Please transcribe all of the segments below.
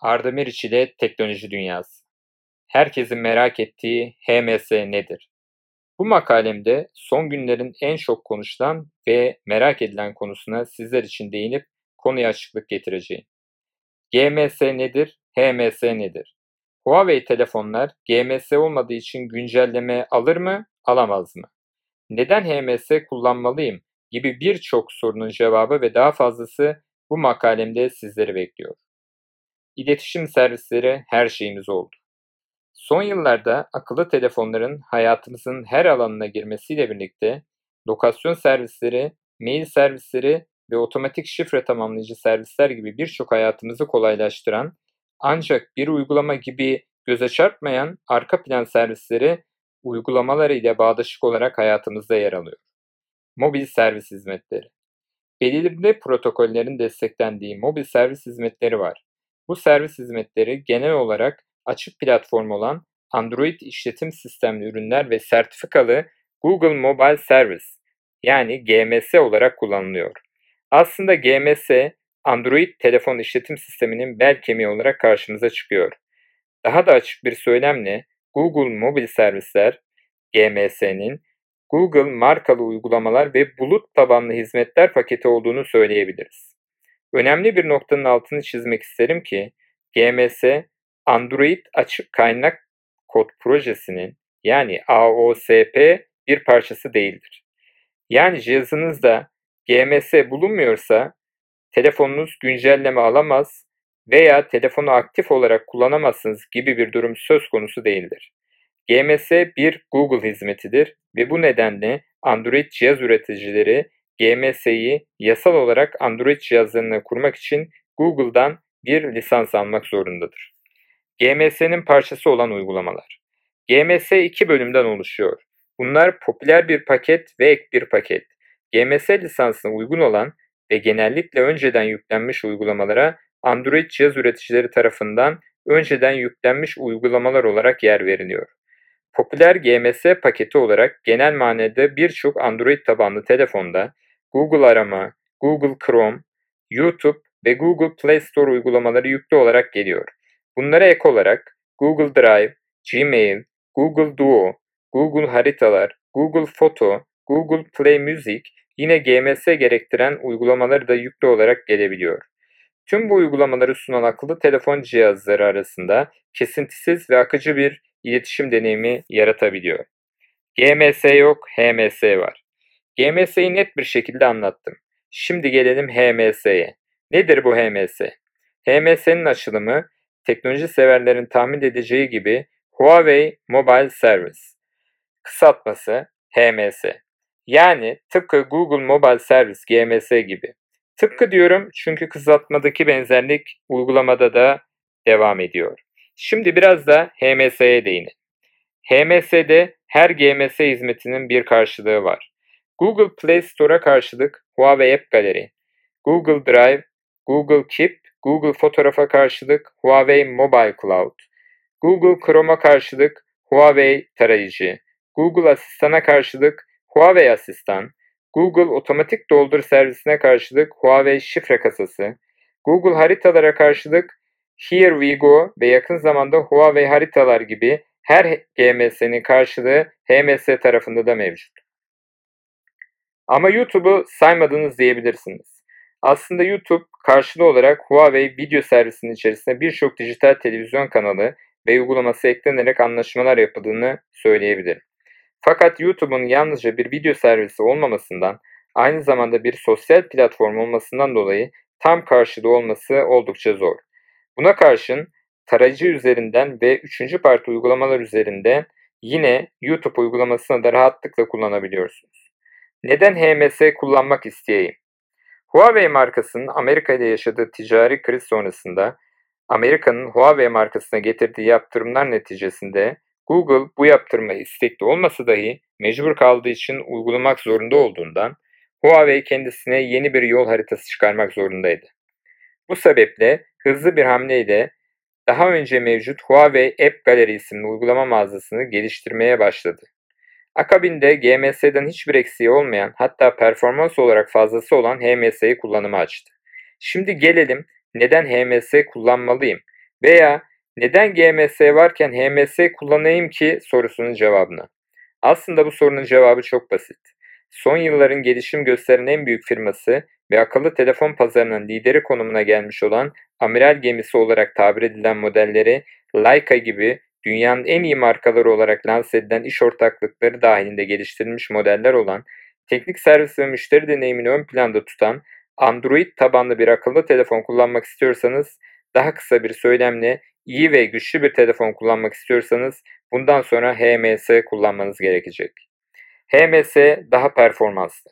Arda Meriç ile Teknoloji Dünyası. Herkesin merak ettiği HMS nedir? Bu makalemde son günlerin en çok konuşulan ve merak edilen konusuna sizler için değinip konuya açıklık getireceğim. GMS nedir? HMS nedir? Huawei telefonlar GMS olmadığı için güncelleme alır mı, alamaz mı? Neden HMS kullanmalıyım gibi birçok sorunun cevabı ve daha fazlası bu makalemde sizleri bekliyor. İletişim servisleri her şeyimiz oldu. Son yıllarda akıllı telefonların hayatımızın her alanına girmesiyle birlikte lokasyon servisleri, mail servisleri ve otomatik şifre tamamlayıcı servisler gibi birçok hayatımızı kolaylaştıran ancak bir uygulama gibi göze çarpmayan arka plan servisleri uygulamaları ile bağdaşık olarak hayatımızda yer alıyor. Mobil servis hizmetleri. Belirli protokollerin desteklendiği mobil servis hizmetleri var. Bu servis hizmetleri genel olarak açık platform olan Android işletim sistemli ürünler ve sertifikalı Google Mobile Service yani GMS olarak kullanılıyor. Aslında GMS Android telefon işletim sisteminin bel kemiği olarak karşımıza çıkıyor. Daha da açık bir söylemle Google Mobil Servisler GMS'nin Google markalı uygulamalar ve bulut tabanlı hizmetler paketi olduğunu söyleyebiliriz. Önemli bir noktanın altını çizmek isterim ki GMS Android açık kaynak kod projesinin yani AOSP bir parçası değildir. Yani cihazınızda GMS bulunmuyorsa telefonunuz güncelleme alamaz veya telefonu aktif olarak kullanamazsınız gibi bir durum söz konusu değildir. GMS bir Google hizmetidir ve bu nedenle Android cihaz üreticileri GMS'yi yasal olarak Android cihazlarına kurmak için Google'dan bir lisans almak zorundadır. GMS'nin parçası olan uygulamalar. GMS iki bölümden oluşuyor. Bunlar popüler bir paket ve ek bir paket. GMS lisansına uygun olan ve genellikle önceden yüklenmiş uygulamalara Android cihaz üreticileri tarafından önceden yüklenmiş uygulamalar olarak yer veriliyor. Popüler GMS paketi olarak genel manada birçok Android tabanlı telefonda Google Arama, Google Chrome, YouTube ve Google Play Store uygulamaları yüklü olarak geliyor. Bunlara ek olarak Google Drive, Gmail, Google Duo, Google Haritalar, Google Foto, Google Play Music yine GMS gerektiren uygulamaları da yüklü olarak gelebiliyor. Tüm bu uygulamaları sunan akıllı telefon cihazları arasında kesintisiz ve akıcı bir iletişim deneyimi yaratabiliyor. GMS yok, HMS var. GMS'yi net bir şekilde anlattım. Şimdi gelelim HMS'ye. Nedir bu HMS? HMS'nin açılımı teknoloji severlerin tahmin edeceği gibi Huawei Mobile Service. Kısaltması HMS. Yani tıpkı Google Mobile Service GMS gibi. Tıpkı diyorum çünkü kısaltmadaki benzerlik uygulamada da devam ediyor. Şimdi biraz da HMS'ye değinin. HMS'de her GMS hizmetinin bir karşılığı var. Google Play Store'a karşılık Huawei App Gallery, Google Drive, Google Keep, Google Fotoğraf'a karşılık Huawei Mobile Cloud, Google Chrome'a karşılık Huawei Tarayıcı, Google Asistan'a karşılık Huawei Asistan, Google Otomatik Doldur Servisine karşılık Huawei Şifre Kasası, Google Haritalara karşılık Here We Go ve yakın zamanda Huawei Haritalar gibi her GMS'nin karşılığı HMS tarafında da mevcut. Ama YouTube'u saymadınız diyebilirsiniz. Aslında YouTube karşılığı olarak Huawei video servisinin içerisinde birçok dijital televizyon kanalı ve uygulaması eklenerek anlaşmalar yapıldığını söyleyebilirim. Fakat YouTube'un yalnızca bir video servisi olmamasından, aynı zamanda bir sosyal platform olmasından dolayı tam karşılığı olması oldukça zor. Buna karşın tarayıcı üzerinden ve üçüncü parti uygulamalar üzerinde yine YouTube uygulamasını da rahatlıkla kullanabiliyorsunuz. Neden HMS kullanmak isteyeyim? Huawei markasının Amerika ile yaşadığı ticari kriz sonrasında Amerika'nın Huawei markasına getirdiği yaptırımlar neticesinde Google bu yaptırma istekli olmasa dahi mecbur kaldığı için uygulamak zorunda olduğundan Huawei kendisine yeni bir yol haritası çıkarmak zorundaydı. Bu sebeple hızlı bir hamleyle daha önce mevcut Huawei App Gallery isimli uygulama mağazasını geliştirmeye başladı. Akabinde GMS'den hiçbir eksiği olmayan hatta performans olarak fazlası olan HMS'yi kullanıma açtı. Şimdi gelelim neden HMS kullanmalıyım Veya neden GMS varken HMS kullanayım ki sorusunun cevabını. Aslında bu sorunun cevabı çok basit. Son yılların gelişim gösteren en büyük firması ve akıllı telefon pazarının lideri konumuna gelmiş olan amiral gemisi olarak tabir edilen modelleri Leica gibi dünyanın en iyi markaları olarak lanse edilen iş ortaklıkları dahilinde geliştirilmiş modeller olan, teknik servis ve müşteri deneyimini ön planda tutan Android tabanlı bir akıllı telefon kullanmak istiyorsanız, daha kısa bir söylemle iyi ve güçlü bir telefon kullanmak istiyorsanız bundan sonra HMS kullanmanız gerekecek. HMS daha performanslı.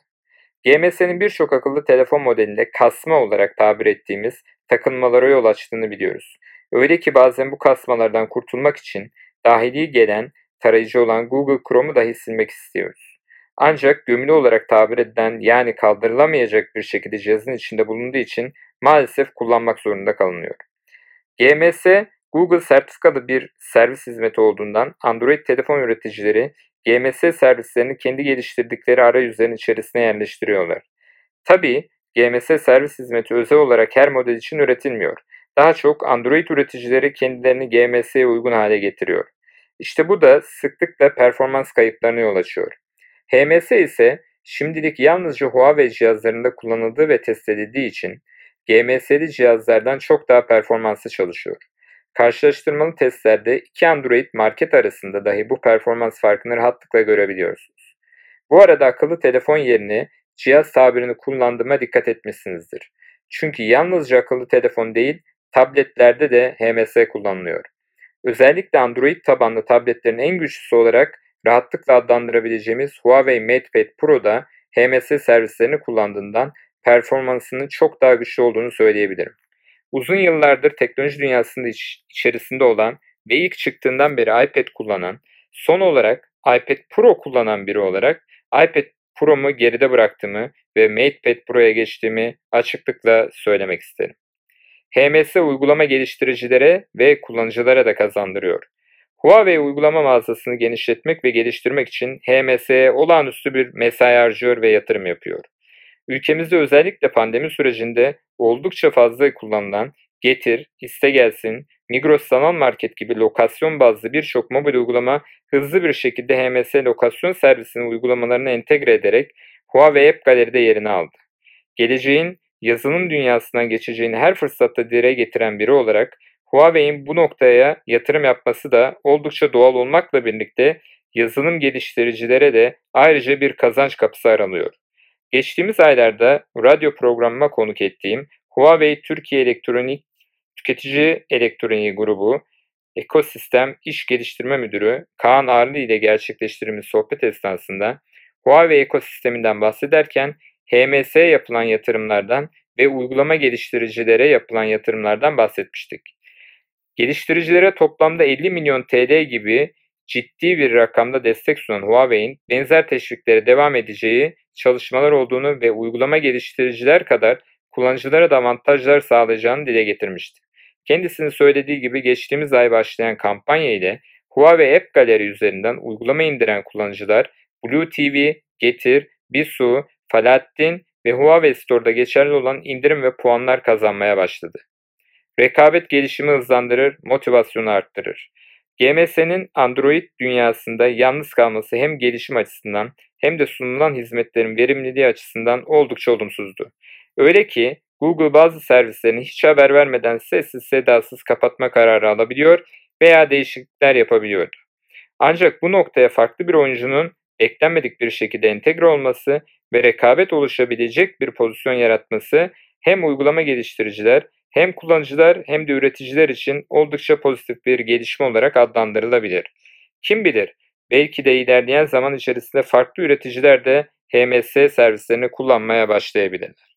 GMS'nin birçok akıllı telefon modelinde kasma olarak tabir ettiğimiz takılmalara yol açtığını biliyoruz. Öyle ki bazen bu kasmalardan kurtulmak için dahili gelen tarayıcı olan Google Chrome'u dahi silmek istiyoruz. Ancak gömülü olarak tabir edilen yani kaldırılamayacak bir şekilde cihazın içinde bulunduğu için maalesef kullanmak zorunda kalınıyor. GMS, Google sertifikalı bir servis hizmeti olduğundan Android telefon üreticileri GMS servislerini kendi geliştirdikleri arayüzlerin içerisine yerleştiriyorlar. Tabii GMS servis hizmeti özel olarak her model için üretilmiyor. Daha çok Android üreticileri kendilerini GMS'ye uygun hale getiriyor. İşte bu da sıklıkla performans kayıplarına yol açıyor. HMS ise şimdilik yalnızca Huawei cihazlarında kullanıldığı ve test edildiği için GMS'li cihazlardan çok daha performanslı çalışıyor. Karşılaştırmalı testlerde iki Android market arasında dahi bu performans farkını rahatlıkla görebiliyorsunuz. Bu arada akıllı telefon yerine cihaz tabirini kullandığıma dikkat etmişsinizdir. Çünkü yalnızca akıllı telefon değil, tabletlerde de HMS kullanılıyor. Özellikle Android tabanlı tabletlerin en güçlüsü olarak rahatlıkla adlandırabileceğimiz Huawei MatePad Pro'da HMS servislerini kullandığından performansının çok daha güçlü olduğunu söyleyebilirim. Uzun yıllardır teknoloji dünyasında iç, içerisinde olan ve ilk çıktığından beri iPad kullanan, son olarak iPad Pro kullanan biri olarak iPad Pro'mu geride bıraktığımı ve MatePad Pro'ya geçtiğimi açıklıkla söylemek isterim. HMS uygulama geliştiricilere ve kullanıcılara da kazandırıyor. Huawei uygulama mağazasını genişletmek ve geliştirmek için HMS'ye olağanüstü bir mesai harcıyor ve yatırım yapıyor. Ülkemizde özellikle pandemi sürecinde oldukça fazla kullanılan Getir, İste Gelsin, Migros Sanal Market gibi lokasyon bazlı birçok mobil uygulama hızlı bir şekilde HMS lokasyon servisinin uygulamalarını entegre ederek Huawei App Gallery'de yerini aldı. Geleceğin yazılım dünyasından geçeceğini her fırsatta dile getiren biri olarak Huawei'in bu noktaya yatırım yapması da oldukça doğal olmakla birlikte yazılım geliştiricilere de ayrıca bir kazanç kapısı aranıyor. Geçtiğimiz aylarda radyo programıma konuk ettiğim Huawei Türkiye Elektronik Tüketici Elektroniği Grubu Ekosistem İş Geliştirme Müdürü Kaan Arlı ile gerçekleştirdiğimiz sohbet esnasında Huawei ekosisteminden bahsederken HMS yapılan yatırımlardan ve uygulama geliştiricilere yapılan yatırımlardan bahsetmiştik. Geliştiricilere toplamda 50 milyon TL gibi ciddi bir rakamda destek sunan Huawei'in benzer teşviklere devam edeceği çalışmalar olduğunu ve uygulama geliştiriciler kadar kullanıcılara da avantajlar sağlayacağını dile getirmişti. Kendisinin söylediği gibi geçtiğimiz ay başlayan kampanya ile Huawei App Gallery üzerinden uygulama indiren kullanıcılar Blue TV, Getir, Bisu, Falahattin ve Huawei Store'da geçerli olan indirim ve puanlar kazanmaya başladı. Rekabet gelişimi hızlandırır, motivasyonu arttırır. GMS'nin Android dünyasında yalnız kalması hem gelişim açısından hem de sunulan hizmetlerin verimliliği açısından oldukça olumsuzdu. Öyle ki Google bazı servislerini hiç haber vermeden sessiz sedasız kapatma kararı alabiliyor veya değişiklikler yapabiliyordu. Ancak bu noktaya farklı bir oyuncunun beklenmedik bir şekilde entegre olması ve rekabet oluşabilecek bir pozisyon yaratması hem uygulama geliştiriciler hem kullanıcılar hem de üreticiler için oldukça pozitif bir gelişme olarak adlandırılabilir. Kim bilir belki de ilerleyen zaman içerisinde farklı üreticiler de HMS servislerini kullanmaya başlayabilirler.